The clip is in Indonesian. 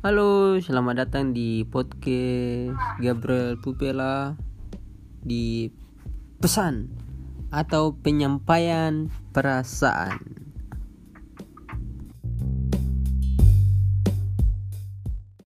Halo, selamat datang di podcast Gabriel Pupela di pesan atau penyampaian perasaan.